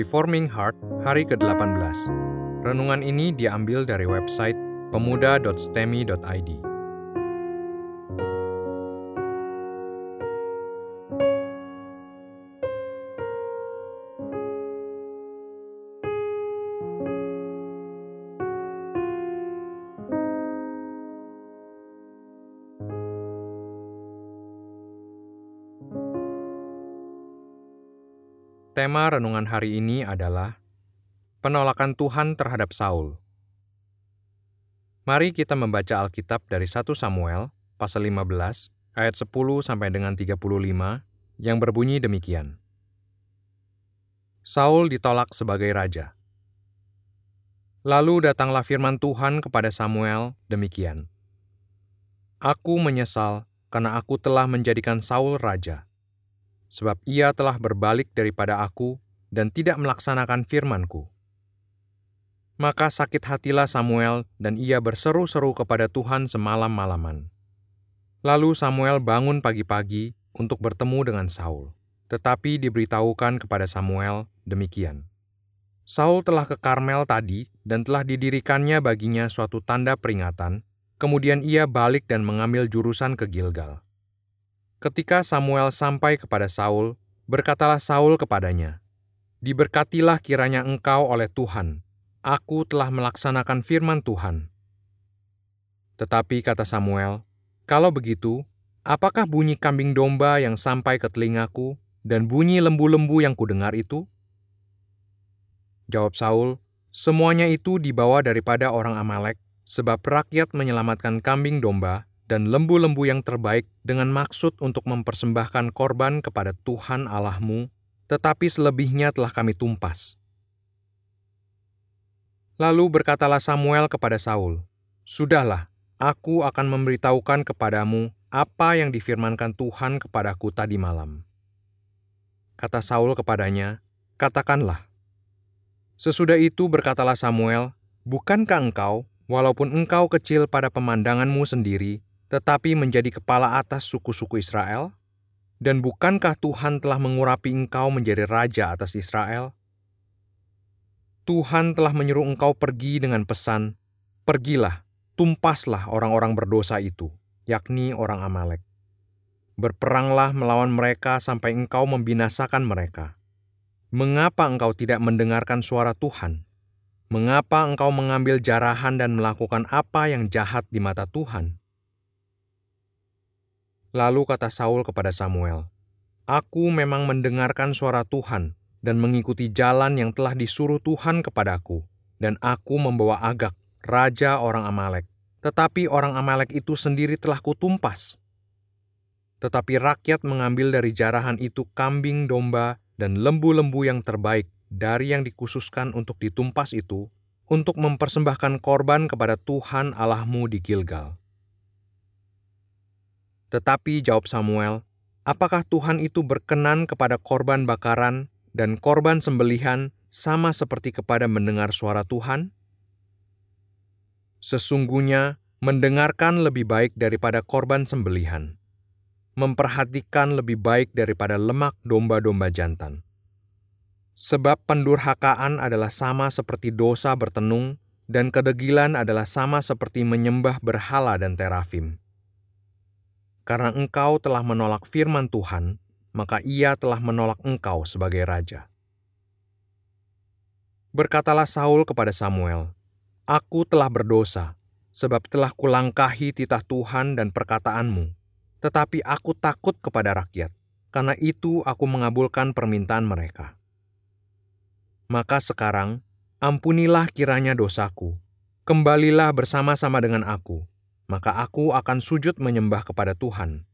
Reforming Heart, hari ke-18. Renungan ini diambil dari website pemuda.stemi.id. Tema renungan hari ini adalah penolakan Tuhan terhadap Saul. Mari kita membaca Alkitab dari 1 Samuel pasal 15 ayat 10 sampai dengan 35 yang berbunyi demikian. Saul ditolak sebagai raja. Lalu datanglah firman Tuhan kepada Samuel demikian. Aku menyesal karena aku telah menjadikan Saul raja sebab ia telah berbalik daripada aku dan tidak melaksanakan firmanku. Maka sakit hatilah Samuel dan ia berseru-seru kepada Tuhan semalam-malaman. Lalu Samuel bangun pagi-pagi untuk bertemu dengan Saul, tetapi diberitahukan kepada Samuel demikian. Saul telah ke Karmel tadi dan telah didirikannya baginya suatu tanda peringatan, kemudian ia balik dan mengambil jurusan ke Gilgal. Ketika Samuel sampai kepada Saul, berkatalah Saul kepadanya, Diberkatilah kiranya engkau oleh Tuhan, aku telah melaksanakan firman Tuhan. Tetapi kata Samuel, Kalau begitu, apakah bunyi kambing domba yang sampai ke telingaku dan bunyi lembu-lembu yang kudengar itu? Jawab Saul, Semuanya itu dibawa daripada orang Amalek, sebab rakyat menyelamatkan kambing domba dan lembu-lembu yang terbaik dengan maksud untuk mempersembahkan korban kepada Tuhan Allahmu, tetapi selebihnya telah kami tumpas. Lalu berkatalah Samuel kepada Saul, Sudahlah, aku akan memberitahukan kepadamu apa yang difirmankan Tuhan kepadaku tadi malam. Kata Saul kepadanya, Katakanlah. Sesudah itu berkatalah Samuel, Bukankah engkau, walaupun engkau kecil pada pemandanganmu sendiri, tetapi menjadi kepala atas suku-suku Israel? Dan bukankah Tuhan telah mengurapi engkau menjadi raja atas Israel? Tuhan telah menyuruh engkau pergi dengan pesan, Pergilah, tumpaslah orang-orang berdosa itu, yakni orang Amalek. Berperanglah melawan mereka sampai engkau membinasakan mereka. Mengapa engkau tidak mendengarkan suara Tuhan? Mengapa engkau mengambil jarahan dan melakukan apa yang jahat di mata Tuhan? Lalu kata Saul kepada Samuel, Aku memang mendengarkan suara Tuhan dan mengikuti jalan yang telah disuruh Tuhan kepadaku, dan aku membawa Agak, raja orang Amalek. Tetapi orang Amalek itu sendiri telah kutumpas. Tetapi rakyat mengambil dari jarahan itu kambing domba dan lembu-lembu yang terbaik dari yang dikhususkan untuk ditumpas itu, untuk mempersembahkan korban kepada Tuhan Allahmu di Gilgal. Tetapi jawab Samuel, apakah Tuhan itu berkenan kepada korban bakaran dan korban sembelihan sama seperti kepada mendengar suara Tuhan? Sesungguhnya mendengarkan lebih baik daripada korban sembelihan, memperhatikan lebih baik daripada lemak domba-domba jantan. Sebab pendurhakaan adalah sama seperti dosa bertenung, dan kedegilan adalah sama seperti menyembah berhala dan terafim. Karena engkau telah menolak firman Tuhan, maka ia telah menolak engkau sebagai raja. Berkatalah Saul kepada Samuel, Aku telah berdosa, sebab telah kulangkahi titah Tuhan dan perkataanmu, tetapi aku takut kepada rakyat, karena itu aku mengabulkan permintaan mereka. Maka sekarang, ampunilah kiranya dosaku, kembalilah bersama-sama dengan aku, maka aku akan sujud menyembah kepada Tuhan.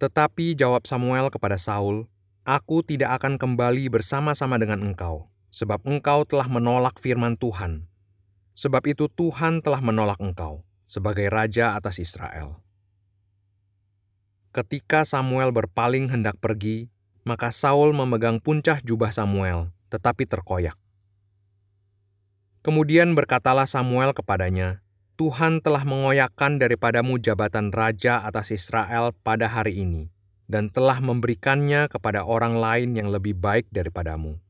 Tetapi jawab Samuel kepada Saul, Aku tidak akan kembali bersama-sama dengan engkau, sebab engkau telah menolak firman Tuhan. Sebab itu Tuhan telah menolak engkau sebagai raja atas Israel. Ketika Samuel berpaling hendak pergi, maka Saul memegang puncak jubah Samuel, tetapi terkoyak. Kemudian berkatalah Samuel kepadanya, Tuhan telah mengoyakkan daripadamu jabatan raja atas Israel pada hari ini, dan telah memberikannya kepada orang lain yang lebih baik daripadamu.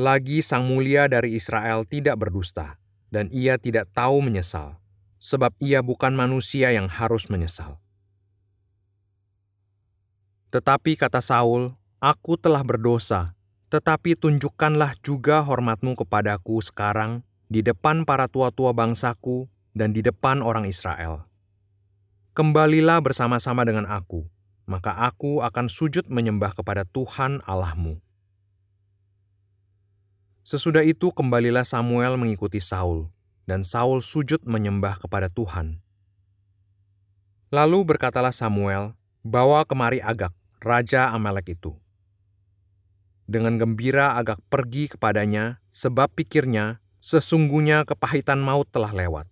Lagi Sang Mulia dari Israel tidak berdusta, dan ia tidak tahu menyesal, sebab ia bukan manusia yang harus menyesal. Tetapi kata Saul, Aku telah berdosa, tetapi tunjukkanlah juga hormatmu kepadaku sekarang di depan para tua-tua bangsaku dan di depan orang Israel. Kembalilah bersama-sama dengan aku, maka aku akan sujud menyembah kepada Tuhan Allahmu. Sesudah itu kembalilah Samuel mengikuti Saul, dan Saul sujud menyembah kepada Tuhan. Lalu berkatalah Samuel, bawa kemari Agak, raja Amalek itu. Dengan gembira Agak pergi kepadanya, sebab pikirnya, sesungguhnya kepahitan maut telah lewat.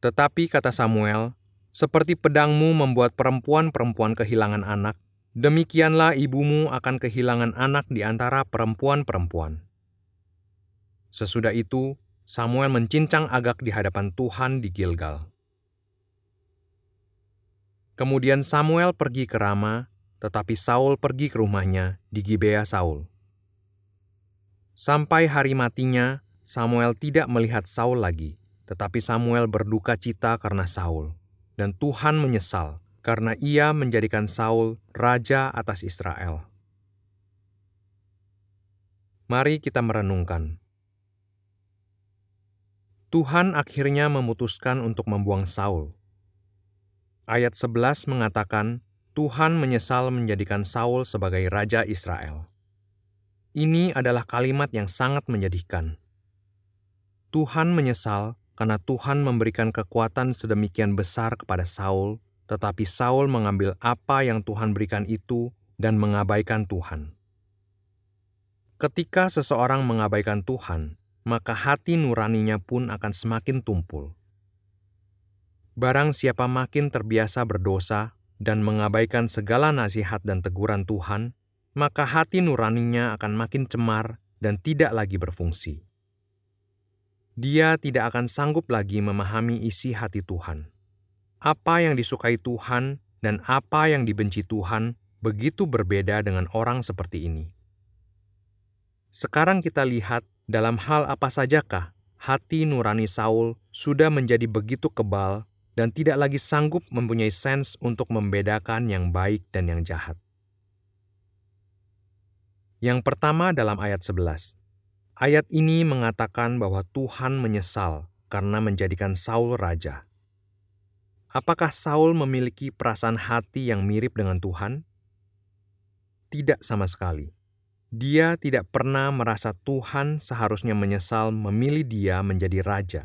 Tetapi kata Samuel, seperti pedangmu membuat perempuan-perempuan kehilangan anak, demikianlah ibumu akan kehilangan anak di antara perempuan-perempuan. Sesudah itu, Samuel mencincang Agak di hadapan Tuhan di Gilgal. Kemudian Samuel pergi ke Rama, tetapi Saul pergi ke rumahnya di Gibea Saul. Sampai hari matinya, Samuel tidak melihat Saul lagi, tetapi Samuel berduka cita karena Saul dan Tuhan menyesal karena ia menjadikan Saul raja atas Israel. Mari kita merenungkan. Tuhan akhirnya memutuskan untuk membuang Saul. Ayat 11 mengatakan, Tuhan menyesal menjadikan Saul sebagai raja Israel. Ini adalah kalimat yang sangat menyedihkan. Tuhan menyesal karena Tuhan memberikan kekuatan sedemikian besar kepada Saul, tetapi Saul mengambil apa yang Tuhan berikan itu dan mengabaikan Tuhan. Ketika seseorang mengabaikan Tuhan, maka hati nuraninya pun akan semakin tumpul. Barang siapa makin terbiasa berdosa dan mengabaikan segala nasihat dan teguran Tuhan, maka hati nuraninya akan makin cemar dan tidak lagi berfungsi dia tidak akan sanggup lagi memahami isi hati Tuhan. Apa yang disukai Tuhan dan apa yang dibenci Tuhan begitu berbeda dengan orang seperti ini. Sekarang kita lihat dalam hal apa sajakah hati nurani Saul sudah menjadi begitu kebal dan tidak lagi sanggup mempunyai sens untuk membedakan yang baik dan yang jahat. Yang pertama dalam ayat 11. Ayat ini mengatakan bahwa Tuhan menyesal karena menjadikan Saul raja. Apakah Saul memiliki perasaan hati yang mirip dengan Tuhan? Tidak sama sekali. Dia tidak pernah merasa Tuhan seharusnya menyesal memilih dia menjadi raja.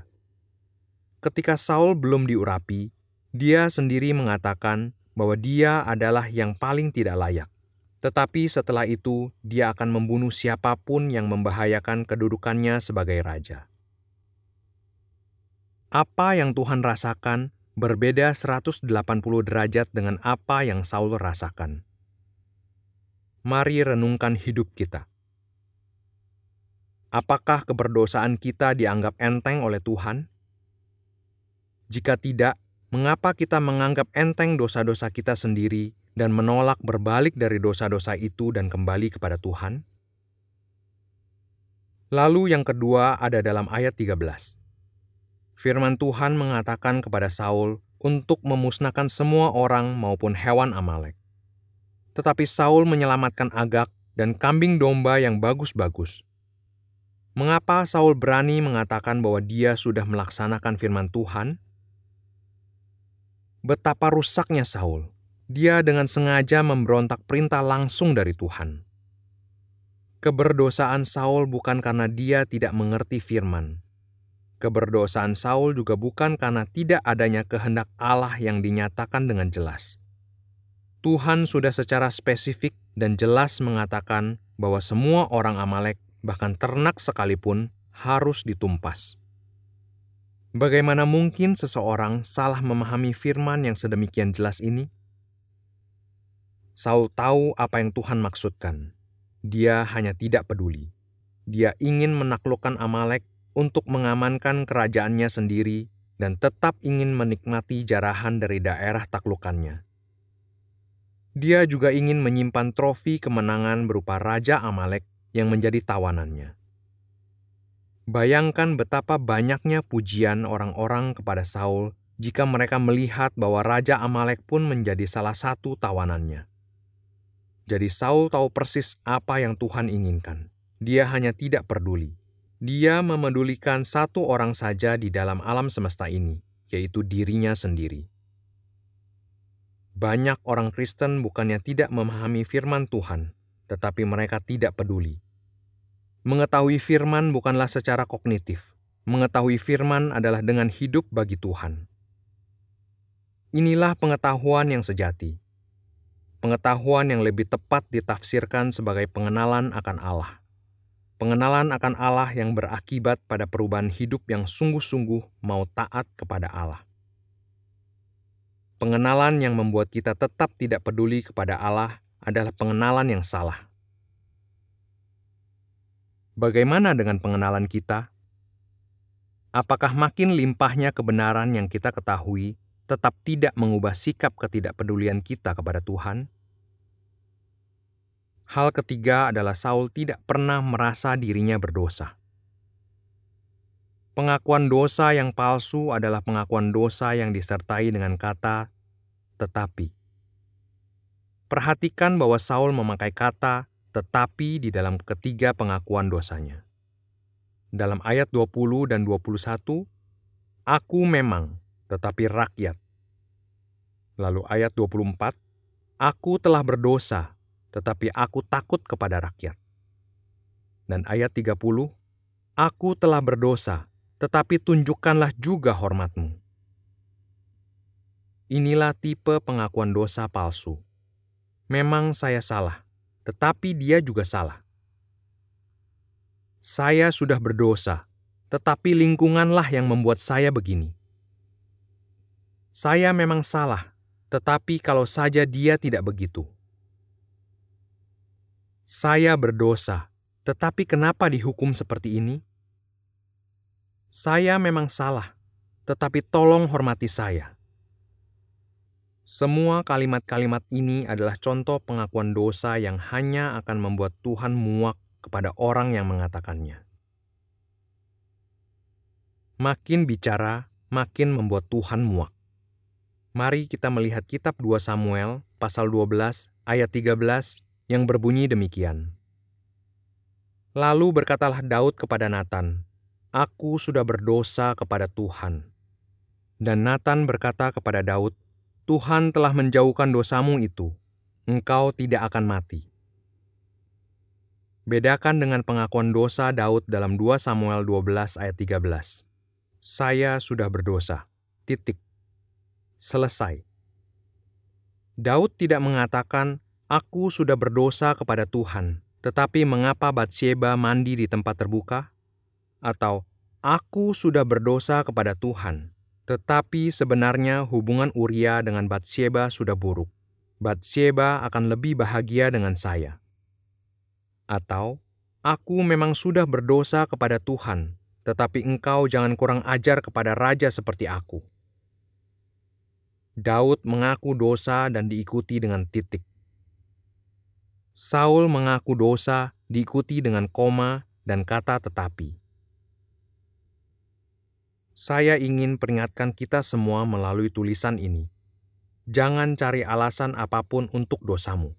Ketika Saul belum diurapi, dia sendiri mengatakan bahwa dia adalah yang paling tidak layak. Tetapi setelah itu, dia akan membunuh siapa pun yang membahayakan kedudukannya sebagai raja. Apa yang Tuhan rasakan berbeda 180 derajat dengan apa yang Saul rasakan. Mari renungkan hidup kita. Apakah keberdosaan kita dianggap enteng oleh Tuhan? Jika tidak, mengapa kita menganggap enteng dosa-dosa kita sendiri dan menolak berbalik dari dosa-dosa itu dan kembali kepada Tuhan? Lalu yang kedua ada dalam ayat 13. Firman Tuhan mengatakan kepada Saul untuk memusnahkan semua orang maupun hewan Amalek. Tetapi Saul menyelamatkan Agak dan kambing domba yang bagus-bagus. Mengapa Saul berani mengatakan bahwa dia sudah melaksanakan firman Tuhan? Betapa rusaknya Saul dia dengan sengaja memberontak perintah langsung dari Tuhan. Keberdosaan Saul bukan karena dia tidak mengerti firman. Keberdosaan Saul juga bukan karena tidak adanya kehendak Allah yang dinyatakan dengan jelas. Tuhan sudah secara spesifik dan jelas mengatakan bahwa semua orang Amalek, bahkan ternak sekalipun, harus ditumpas. Bagaimana mungkin seseorang salah memahami firman yang sedemikian jelas ini? Saul tahu apa yang Tuhan maksudkan. Dia hanya tidak peduli. Dia ingin menaklukkan Amalek untuk mengamankan kerajaannya sendiri dan tetap ingin menikmati jarahan dari daerah taklukannya. Dia juga ingin menyimpan trofi kemenangan berupa Raja Amalek yang menjadi tawanannya. Bayangkan betapa banyaknya pujian orang-orang kepada Saul jika mereka melihat bahwa Raja Amalek pun menjadi salah satu tawanannya. Jadi Saul tahu persis apa yang Tuhan inginkan. Dia hanya tidak peduli. Dia memedulikan satu orang saja di dalam alam semesta ini, yaitu dirinya sendiri. Banyak orang Kristen bukannya tidak memahami firman Tuhan, tetapi mereka tidak peduli. Mengetahui firman bukanlah secara kognitif. Mengetahui firman adalah dengan hidup bagi Tuhan. Inilah pengetahuan yang sejati. Pengetahuan yang lebih tepat ditafsirkan sebagai pengenalan akan Allah. Pengenalan akan Allah yang berakibat pada perubahan hidup yang sungguh-sungguh mau taat kepada Allah. Pengenalan yang membuat kita tetap tidak peduli kepada Allah adalah pengenalan yang salah. Bagaimana dengan pengenalan kita? Apakah makin limpahnya kebenaran yang kita ketahui tetap tidak mengubah sikap ketidakpedulian kita kepada Tuhan? Hal ketiga adalah Saul tidak pernah merasa dirinya berdosa. Pengakuan dosa yang palsu adalah pengakuan dosa yang disertai dengan kata "tetapi". Perhatikan bahwa Saul memakai kata "tetapi" di dalam ketiga pengakuan dosanya. Dalam ayat 20 dan 21, "Aku memang, tetapi rakyat." Lalu ayat 24, "Aku telah berdosa, tetapi aku takut kepada rakyat." Dan ayat 30, "Aku telah berdosa, tetapi tunjukkanlah juga hormatmu. Inilah tipe pengakuan dosa palsu. Memang saya salah, tetapi dia juga salah. Saya sudah berdosa, tetapi lingkunganlah yang membuat saya begini. Saya memang salah, tetapi kalau saja dia tidak begitu. Saya berdosa, tetapi kenapa dihukum seperti ini? Saya memang salah, tetapi tolong hormati saya. Semua kalimat-kalimat ini adalah contoh pengakuan dosa yang hanya akan membuat Tuhan muak kepada orang yang mengatakannya. Makin bicara, makin membuat Tuhan muak. Mari kita melihat kitab 2 Samuel pasal 12 ayat 13 yang berbunyi demikian. Lalu berkatalah Daud kepada Nathan, Aku sudah berdosa kepada Tuhan. Dan Nathan berkata kepada Daud, Tuhan telah menjauhkan dosamu itu, engkau tidak akan mati. Bedakan dengan pengakuan dosa Daud dalam 2 Samuel 12 ayat 13. Saya sudah berdosa. Titik. Selesai. Daud tidak mengatakan, Aku sudah berdosa kepada Tuhan, tetapi mengapa Batsheba mandi di tempat terbuka? atau "Aku sudah berdosa kepada Tuhan." Tetapi sebenarnya hubungan Uria dengan Batsheba sudah buruk. Batsheba akan lebih bahagia dengan saya. Atau, aku memang sudah berdosa kepada Tuhan, tetapi engkau jangan kurang ajar kepada raja seperti aku. Daud mengaku dosa dan diikuti dengan titik. Saul mengaku dosa diikuti dengan koma dan kata tetapi. Saya ingin peringatkan kita semua melalui tulisan ini. Jangan cari alasan apa pun untuk dosamu.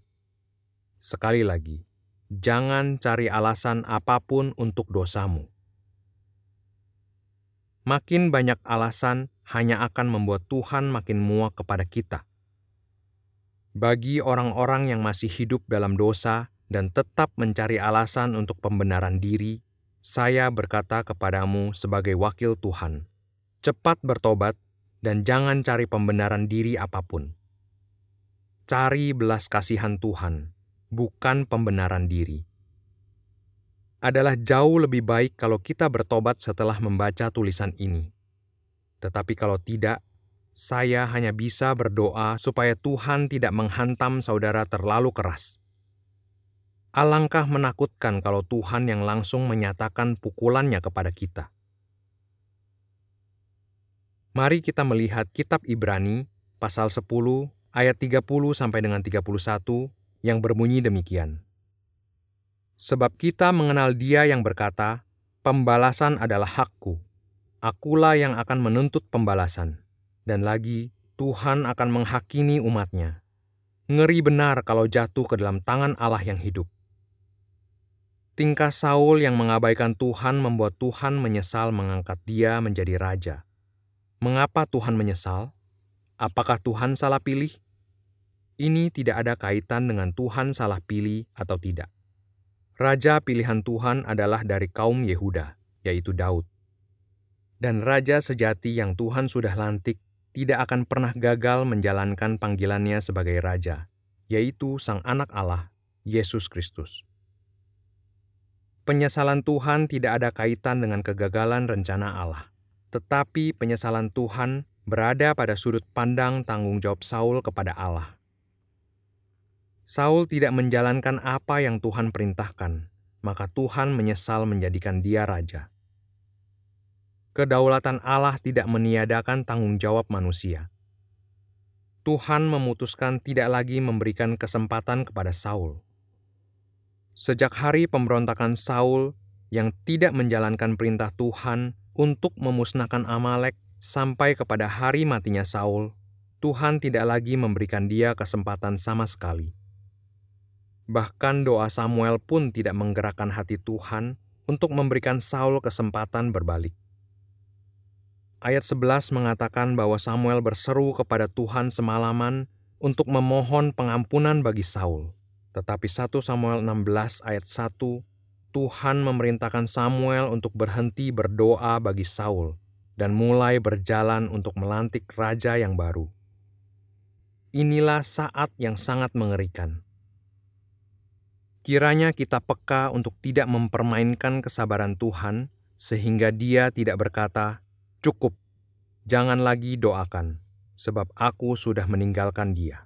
Sekali lagi, jangan cari alasan apa pun untuk dosamu. Makin banyak alasan hanya akan membuat Tuhan makin muak kepada kita. Bagi orang-orang yang masih hidup dalam dosa dan tetap mencari alasan untuk pembenaran diri, saya berkata kepadamu sebagai wakil Tuhan, cepat bertobat dan jangan cari pembenaran diri apa pun. Cari belas kasihan Tuhan, bukan pembenaran diri. Adalah jauh lebih baik kalau kita bertobat setelah membaca tulisan ini. Tetapi kalau tidak, saya hanya bisa berdoa supaya Tuhan tidak menghantam saudara terlalu keras Alangkah menakutkan kalau Tuhan yang langsung menyatakan pukulannya kepada kita. Mari kita melihat kitab Ibrani pasal 10 ayat 30 sampai dengan 31 yang berbunyi demikian. Sebab kita mengenal Dia yang berkata, "Pembalasan adalah hakku. Akulah yang akan menuntut pembalasan." Dan lagi, Tuhan akan menghakimi umatnya. Ngeri benar kalau jatuh ke dalam tangan Allah yang hidup. Tingkah Saul yang mengabaikan Tuhan membuat Tuhan menyesal mengangkat dia menjadi raja. Mengapa Tuhan menyesal? Apakah Tuhan salah pilih? Ini tidak ada kaitan dengan Tuhan salah pilih atau tidak. Raja pilihan Tuhan adalah dari kaum Yehuda, yaitu Daud. Dan raja sejati yang Tuhan sudah lantik tidak akan pernah gagal menjalankan panggilannya sebagai raja, yaitu Sang Anak Allah, Yesus Kristus. Penyesalan Tuhan tidak ada kaitan dengan kegagalan rencana Allah, tetapi penyesalan Tuhan berada pada sudut pandang tanggung jawab Saul kepada Allah. Saul tidak menjalankan apa yang Tuhan perintahkan, maka Tuhan menyesal menjadikan dia raja kedaulatan Allah tidak meniadakan tanggung jawab manusia. Tuhan memutuskan tidak lagi memberikan kesempatan kepada Saul. Sejak hari pemberontakan Saul yang tidak menjalankan perintah Tuhan untuk memusnahkan Amalek sampai kepada hari matinya Saul, Tuhan tidak lagi memberikan dia kesempatan sama sekali. Bahkan doa Samuel pun tidak menggerakkan hati Tuhan untuk memberikan Saul kesempatan berbalik ayat 11 mengatakan bahwa Samuel berseru kepada Tuhan semalaman untuk memohon pengampunan bagi Saul. Tetapi 1 Samuel 16 ayat 1, Tuhan memerintahkan Samuel untuk berhenti berdoa bagi Saul dan mulai berjalan untuk melantik raja yang baru. Inilah saat yang sangat mengerikan. Kiranya kita peka untuk tidak mempermainkan kesabaran Tuhan, sehingga Dia tidak berkata, Cukup, jangan lagi doakan, sebab aku sudah meninggalkan dia.